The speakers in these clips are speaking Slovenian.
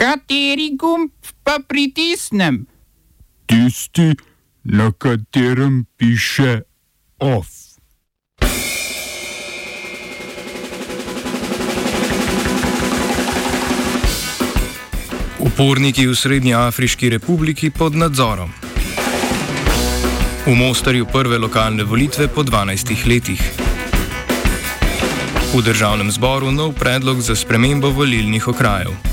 Kateri gumb pa pritisnem? Tisti, na katerem piše OF. Uporniki v Srednji Afriški republiki pod nadzorom. V Mostarju prve lokalne volitve po 12 letih. V državnem zboru nov predlog za spremembo volilnih okrajev.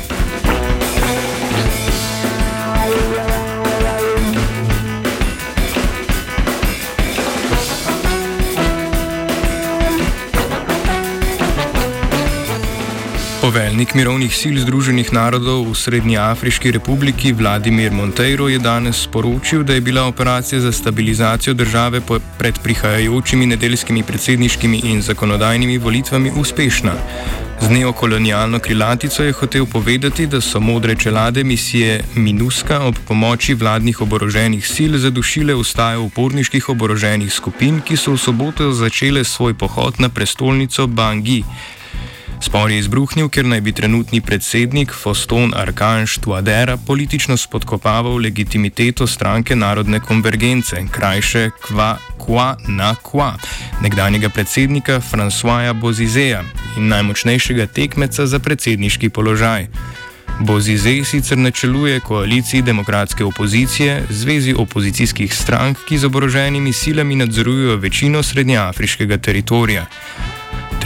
Poveljnik mirovnih sil Združenih narodov v Srednji Afriški republiki Vladimir Monteiro je danes sporočil, da je bila operacija za stabilizacijo države pred prihajajočimi nedeljskimi predsedniškimi in zakonodajnimi volitvami uspešna. Z neokolonialno krilatico je hotel povedati, da so modre čelade misije Minuska ob pomoči vladnih oboroženih sil zadušile ustajo uporniških oboroženih skupin, ki so v soboto začele svoj pohod na prestolnico Bangi. Spor je izbruhnil, ker naj bi trenutni predsednik Foston Arkanš Tuadera politično spodkopaval legitimiteto stranke Narodne konvergence, krajše Kva Kwa na Kwa, nekdanjega predsednika Francoisa Bozizeja in najmočnejšega tekmeca za predsedniški položaj. Bozizej sicer načeluje koaliciji demokratske opozicije, zvezi opozicijskih strank, ki z oboroženimi silami nadzorujejo večino srednjeafriškega teritorija.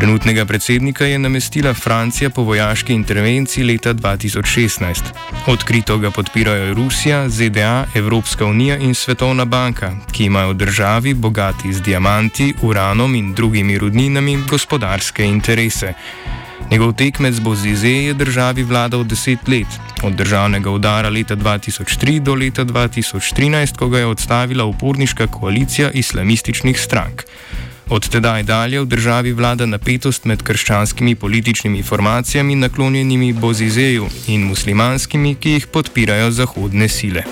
Trenutnega predsednika je namestila Francija po vojaški intervenciji leta 2016. Odkrito ga podpirajo Rusija, ZDA, Evropska unija in Svetovna banka, ki imajo v državi bogati z diamanti, uranom in drugimi rudninami gospodarske interese. Njegov tekmec Bozize je državi vladal deset let, od državnega udara leta 2003 do leta 2013, ko ga je odstavila uporniška koalicija islamističnih strank. Od tedaj dalje v državi vlada napetost med krščanskimi političnimi formacijami naklonjenimi Bozizeju in muslimanskimi, ki jih podpirajo zahodne sile.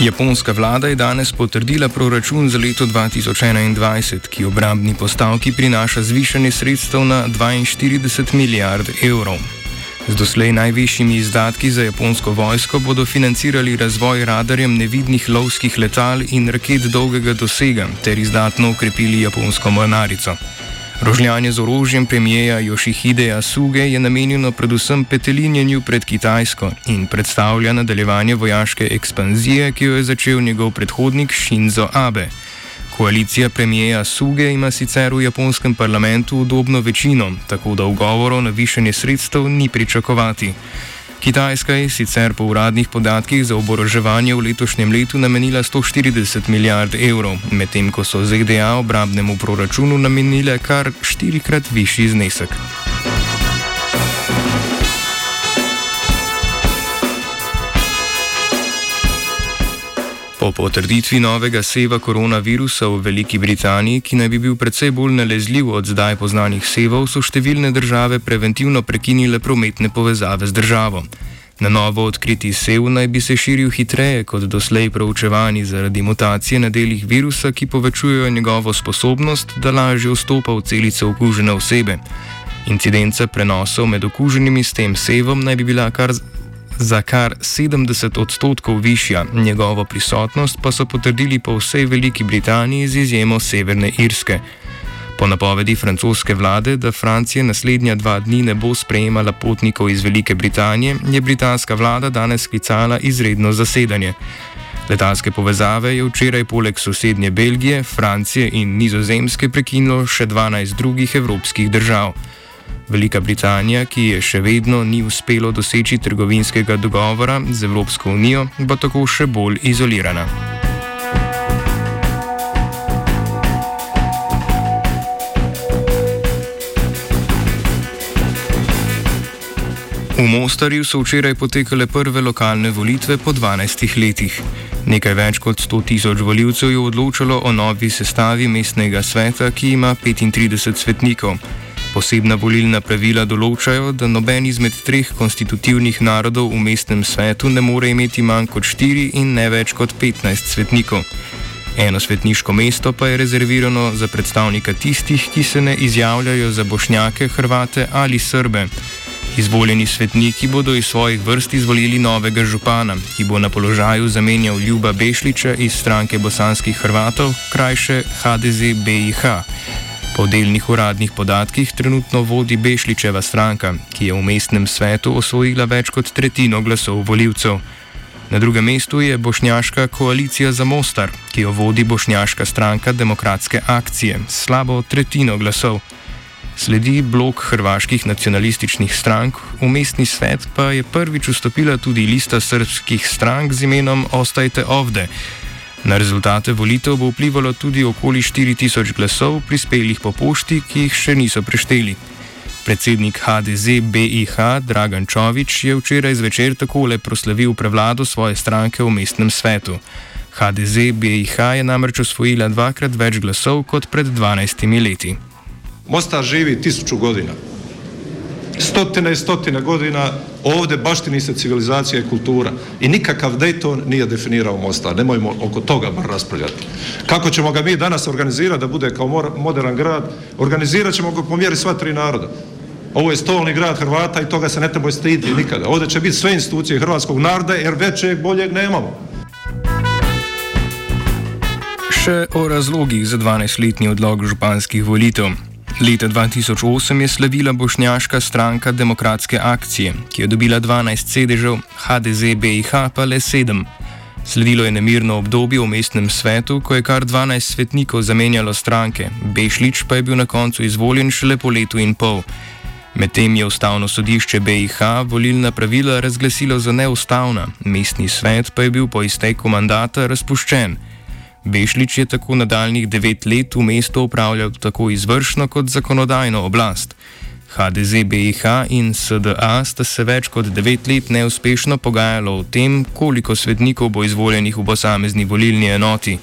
Japonska vlada je danes potrdila proračun za leto 2021, ki obrambni postavki prinaša zvišanje sredstev na 42 milijard evrov. Z doslej najvišjimi izdatki za japonsko vojsko bodo financirali razvoj radarjem nevidnih lovskih letal in raket dolgega dosega ter izdatno ukrepili japonsko mornarico. Rožljanje z orožjem premijeja Jošihideja Suge je namenjeno predvsem petelinjenju pred Kitajsko in predstavlja nadaljevanje vojaške ekspanzije, ki jo je začel njegov predhodnik Shinzo Abe. Koalicija premijeja Suge ima sicer v japonskem parlamentu udobno večino, tako da ugovorov na višanje sredstev ni pričakovati. Kitajska je sicer po uradnih podatkih za oboroževanje v letošnjem letu namenila 140 milijard evrov, medtem ko so ZDA obrambnemu proračunu namenile kar štirikrat višji znesek. Po potrditvi novega seva koronavirusa v Veliki Britaniji, ki naj bi bil precej bolj nalezljiv od zdaj poznanih sevov, so številne države preventivno prekinile prometne povezave z državo. Na novo odkriti sev naj bi se širil hitreje kot doslej proučevani zaradi mutacije na delih virusa, ki povečujejo njegovo sposobnost, da lažje vstopa v celice okužene osebe. Incidenca prenosov med okuženimi s tem sevom naj bi bila kar za kar 70 odstotkov višja, njegovo prisotnost pa so potrdili po vsej Veliki Britaniji z izjemo Severne Irske. Po napovedi francoske vlade, da Francija naslednja dva dni ne bo sprejemala potnikov iz Velike Britanije, je britanska vlada danes sklicala izredno zasedanje. Letalske povezave je včeraj poleg sosednje Belgije, Francije in Nizozemske prekinilo še 12 drugih evropskih držav. Velika Britanija, ki je še vedno ni uspelo doseči trgovinskega dogovora z Evropsko unijo, bo tako še bolj izolirana. V Mostarju so včeraj potekale prve lokalne volitve po 12 letih. Nekaj več kot 100 tisoč voljivcev je odločalo o novi sestavi mestnega sveta, ki ima 35 svetnikov. Posebna volilna pravila določajo, da noben izmed treh konstitutivnih narodov v mestnem svetu ne more imeti manj kot štiri in ne več kot 15 svetnikov. Eno svetniško mesto pa je rezervirano za predstavnika tistih, ki se ne izjavljajo za bošnjake, hrvate ali srbe. Izvoljeni svetniki bodo iz svojih vrst izvolili novega župana, ki bo na položaju zamenjal Ljuba Bešliča iz stranke bosanskih Hrvatov, krajše HDZ BIH. Po delnih uradnih podatkih trenutno vodi Bešličeva stranka, ki je v mestnem svetu osvojila več kot tretjino glasov voljivcev. Na drugem mestu je Bošnjaška koalicija za Mostar, ki jo vodi Bošnjaška stranka demokratske akcije s slabo tretjino glasov. Sledi blok hrvaških nacionalističnih strank, v mestni svet pa je prvič vstopila tudi lista srpskih strank z imenom Ostajte ovde. Na rezultate volitev bo vplivalo tudi okoli 4000 glasov, prispelih po pošti, ki jih še niso prešteli. Predsednik HDZ BIH Dragan Čovič je včeraj zvečer takole proslavil prevlado svoje stranke v mestnem svetu. HDZ BIH je namreč osvojila dvakrat več glasov kot pred 12 leti. Mostar živi tisuću godina. Stotine i stotine godina ovdje baštini se civilizacija i kultura. I nikakav Dayton nije definirao Mostar. Nemojmo oko toga bar raspravljati. Kako ćemo ga mi danas organizirati da bude kao modern grad? Organizirat ćemo ga po mjeri sva tri naroda. Ovo je stolni grad Hrvata i toga se ne treba stiditi nikada. Ovdje će biti sve institucije hrvatskog naroda jer većeg boljeg nemamo. Še o razlogih za 12-letni odlog županskih volitev. Leta 2008 je slavila bošnjaška stranka Demokratske akcije, ki je dobila 12 sedežev, HDZ BIH pa le 7. Sledilo je nemirno obdobje v mestnem svetu, ko je kar 12 svetnikov zamenjalo stranke, Bešlič pa je bil na koncu izvoljen šele po letu in pol. Medtem je ustavno sodišče BIH volilna pravila razglasilo za neustavna, mestni svet pa je bil po izteku mandata razpuščen. Bešlič je tako nadaljnih devet let v mestu upravljal tako izvršno kot zakonodajno oblast. HDZ BIH in SDA sta se več kot devet let neuspešno pogajalo o tem, koliko svetnikov bo izvoljenih v posamezni volilni enoti.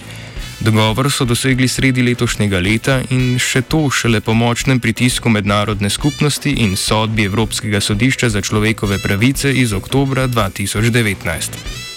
Dogovor so dosegli sredi letošnjega leta in še to šele po močnem pritisku mednarodne skupnosti in sodbi Evropskega sodišča za človekove pravice iz oktobra 2019.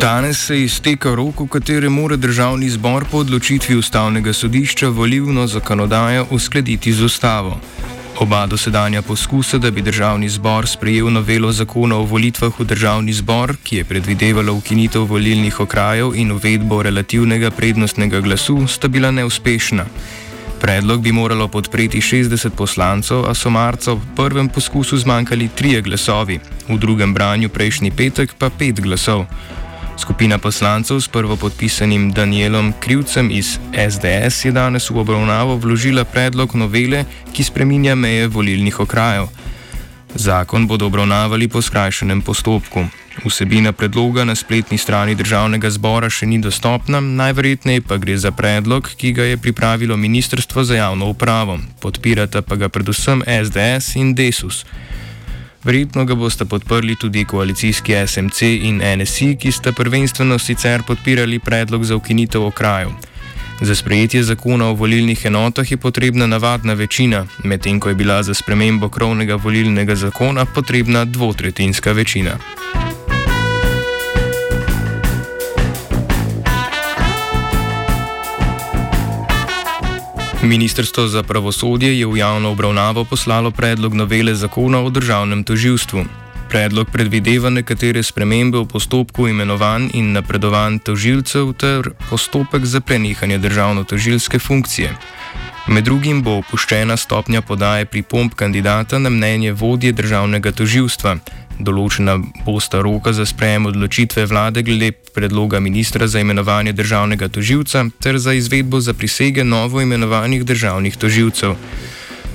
Danes se izteka rok, v katerem mora državni zbor po odločitvi ustavnega sodišča volivno zakonodajo uskladiti z ustavo. Oba dosedanja poskusa, da bi državni zbor sprejel novelo zakona o volitvah v državni zbor, ki je predvidevala ukinitev volilnih okrajev in uvedbo relativnega prednostnega glasu, sta bila neuspešna. Predlog bi moralo podpreti 60 poslancev, a so marca v prvem poskusu zmanjkali trije glasovi, v drugem branju prejšnji petek pa pet glasov. Skupina poslancev s prvopodpisanim Danielom Krivcem iz SDS je danes v obravnavo vložila predlog novele, ki spreminja meje volilnih okrajev. Zakon bodo obravnavali po skrajšenem postopku. Vsebina predloga na spletni strani državnega zbora še ni dostopna, najverjetneje pa gre za predlog, ki ga je pripravilo Ministrstvo za javno upravo, podpirata pa ga predvsem SDS in Desus. Verjetno ga boste podprli tudi koalicijski SMC in NSI, ki sta prvenstveno sicer podpirali predlog za ukinitev okrajev. Za sprejetje zakona o volilnih enotah je potrebna navadna večina, medtem ko je bila za spremembo krovnega volilnega zakona potrebna dvotretinska večina. Ministrstvo za pravosodje je v javno obravnavo poslalo predlog novele zakona o državnem toživstvu. Predlog predvideva nekatere spremembe v postopku imenovanj in napredovanj tožilcev ter postopek za prenehanje državno-tožilske funkcije. Med drugim bo opuščena stopnja podaje pripomb kandidata na mnenje vodje državnega toživstva, Določena bosta roka za sprejem odločitve vlade glede predloga ministra za imenovanje državnega toživca ter za izvedbo za prisege novo imenovanih državnih toživcev.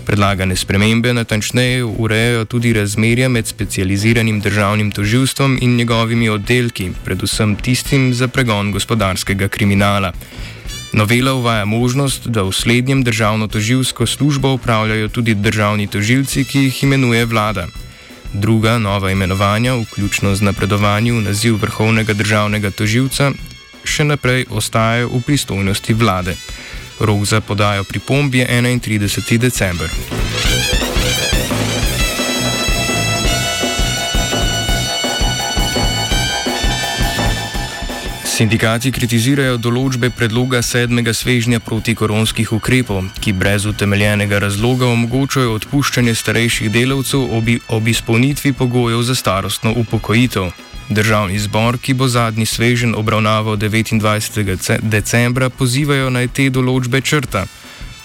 Predlagane spremembe natančneje urejajo tudi razmerja med specializiranim državnim toživstvom in njegovimi oddelki, predvsem tistim za pregon gospodarskega kriminala. Novela uvaja možnost, da v slednjem državno toživsko službo upravljajo tudi državni tožilci, ki jih imenuje vlada. Druga nova imenovanja, vključno z napredovanjem v naziv vrhovnega državnega toživca, še naprej ostajajo v pristojnosti vlade. Rok za podajo pripomb je 31. december. Sindikati kritizirajo določbe predloga sedmega svežnja protikoronskih ukrepov, ki brez utemeljenega razloga omogočajo odpuščanje starejših delavcev ob izpolnitvi pogojev za starostno upokojitev. Državni zbor, ki bo zadnji svežen obravnaval 29. decembra, pozivajo naj te določbe črta.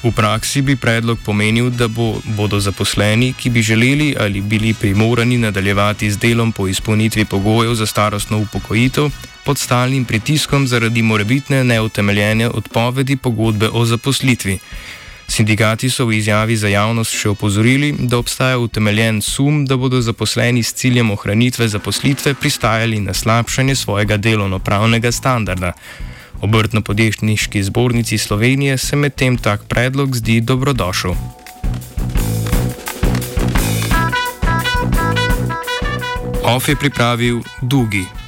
V praksi bi predlog pomenil, da bo, bodo zaposleni, ki bi želeli ali bili primorani nadaljevati z delom po izpolnitvi pogojev za starostno upokojitev, pod stalnim pritiskom zaradi morebitne neutemeljene odpovedi pogodbe o zaposlitvi. Sindikati so v izjavi za javnost še opozorili, da obstaja utemeljen sum, da bodo zaposleni s ciljem ohranitve zaposlitve pristajali na slabšanje svojega delovno-pravnega standarda. Obrtno-podjetniški zbornici Slovenije se medtem tak predlog zdi dobrodošel. OF je pripravil Dugi.